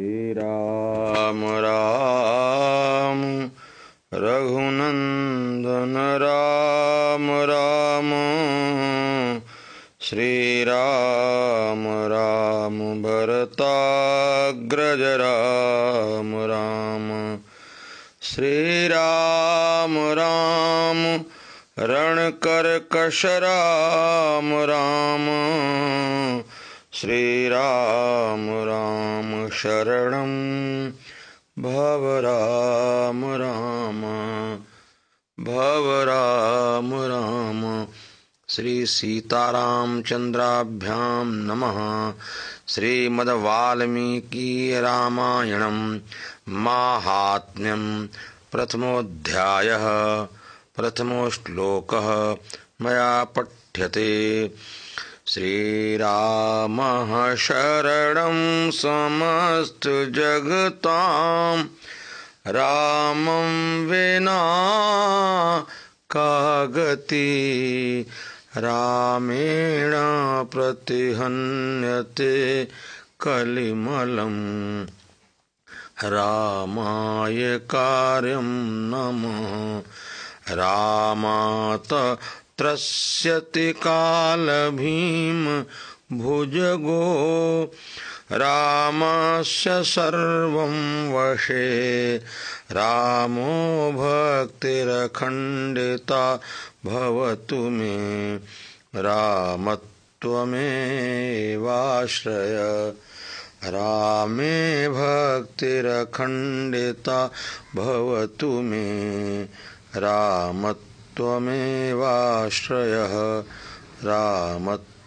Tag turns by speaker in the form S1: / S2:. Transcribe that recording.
S1: श्रीराम राम रघुनन्दन राम राम। श्रीराम राम भरताग्रज राम राम। श्रीराम राम रणकर्कश राम राम। श्रीराम राम शरणं। भव राम राम। भव राम राम। श्रीसीतारामचन्द्राभ्यां नमः। श्रीमद्वाल्मीकिरामायणं माहात्म्यं प्रथमोऽध्यायः। प्रथमो श्लोकः मया पठ्यते। श्रीरामः शरणं समस्तजगतां। रामं विना कागति रामेण प्रतिहन्यते कलिमलम् रामाय कार्यं नमः। रामात त्रस्यति कालभीम भुजगो रामस्य सर्वं वशे। रामो भक्तिरखण्डिता भवतु मे। रामत्वमेवाश्रय। रामे भक्तिरखण्डिता भवतु मे। रामत् त्वमेवाश्रयः। रामत्वमेवाश्रयः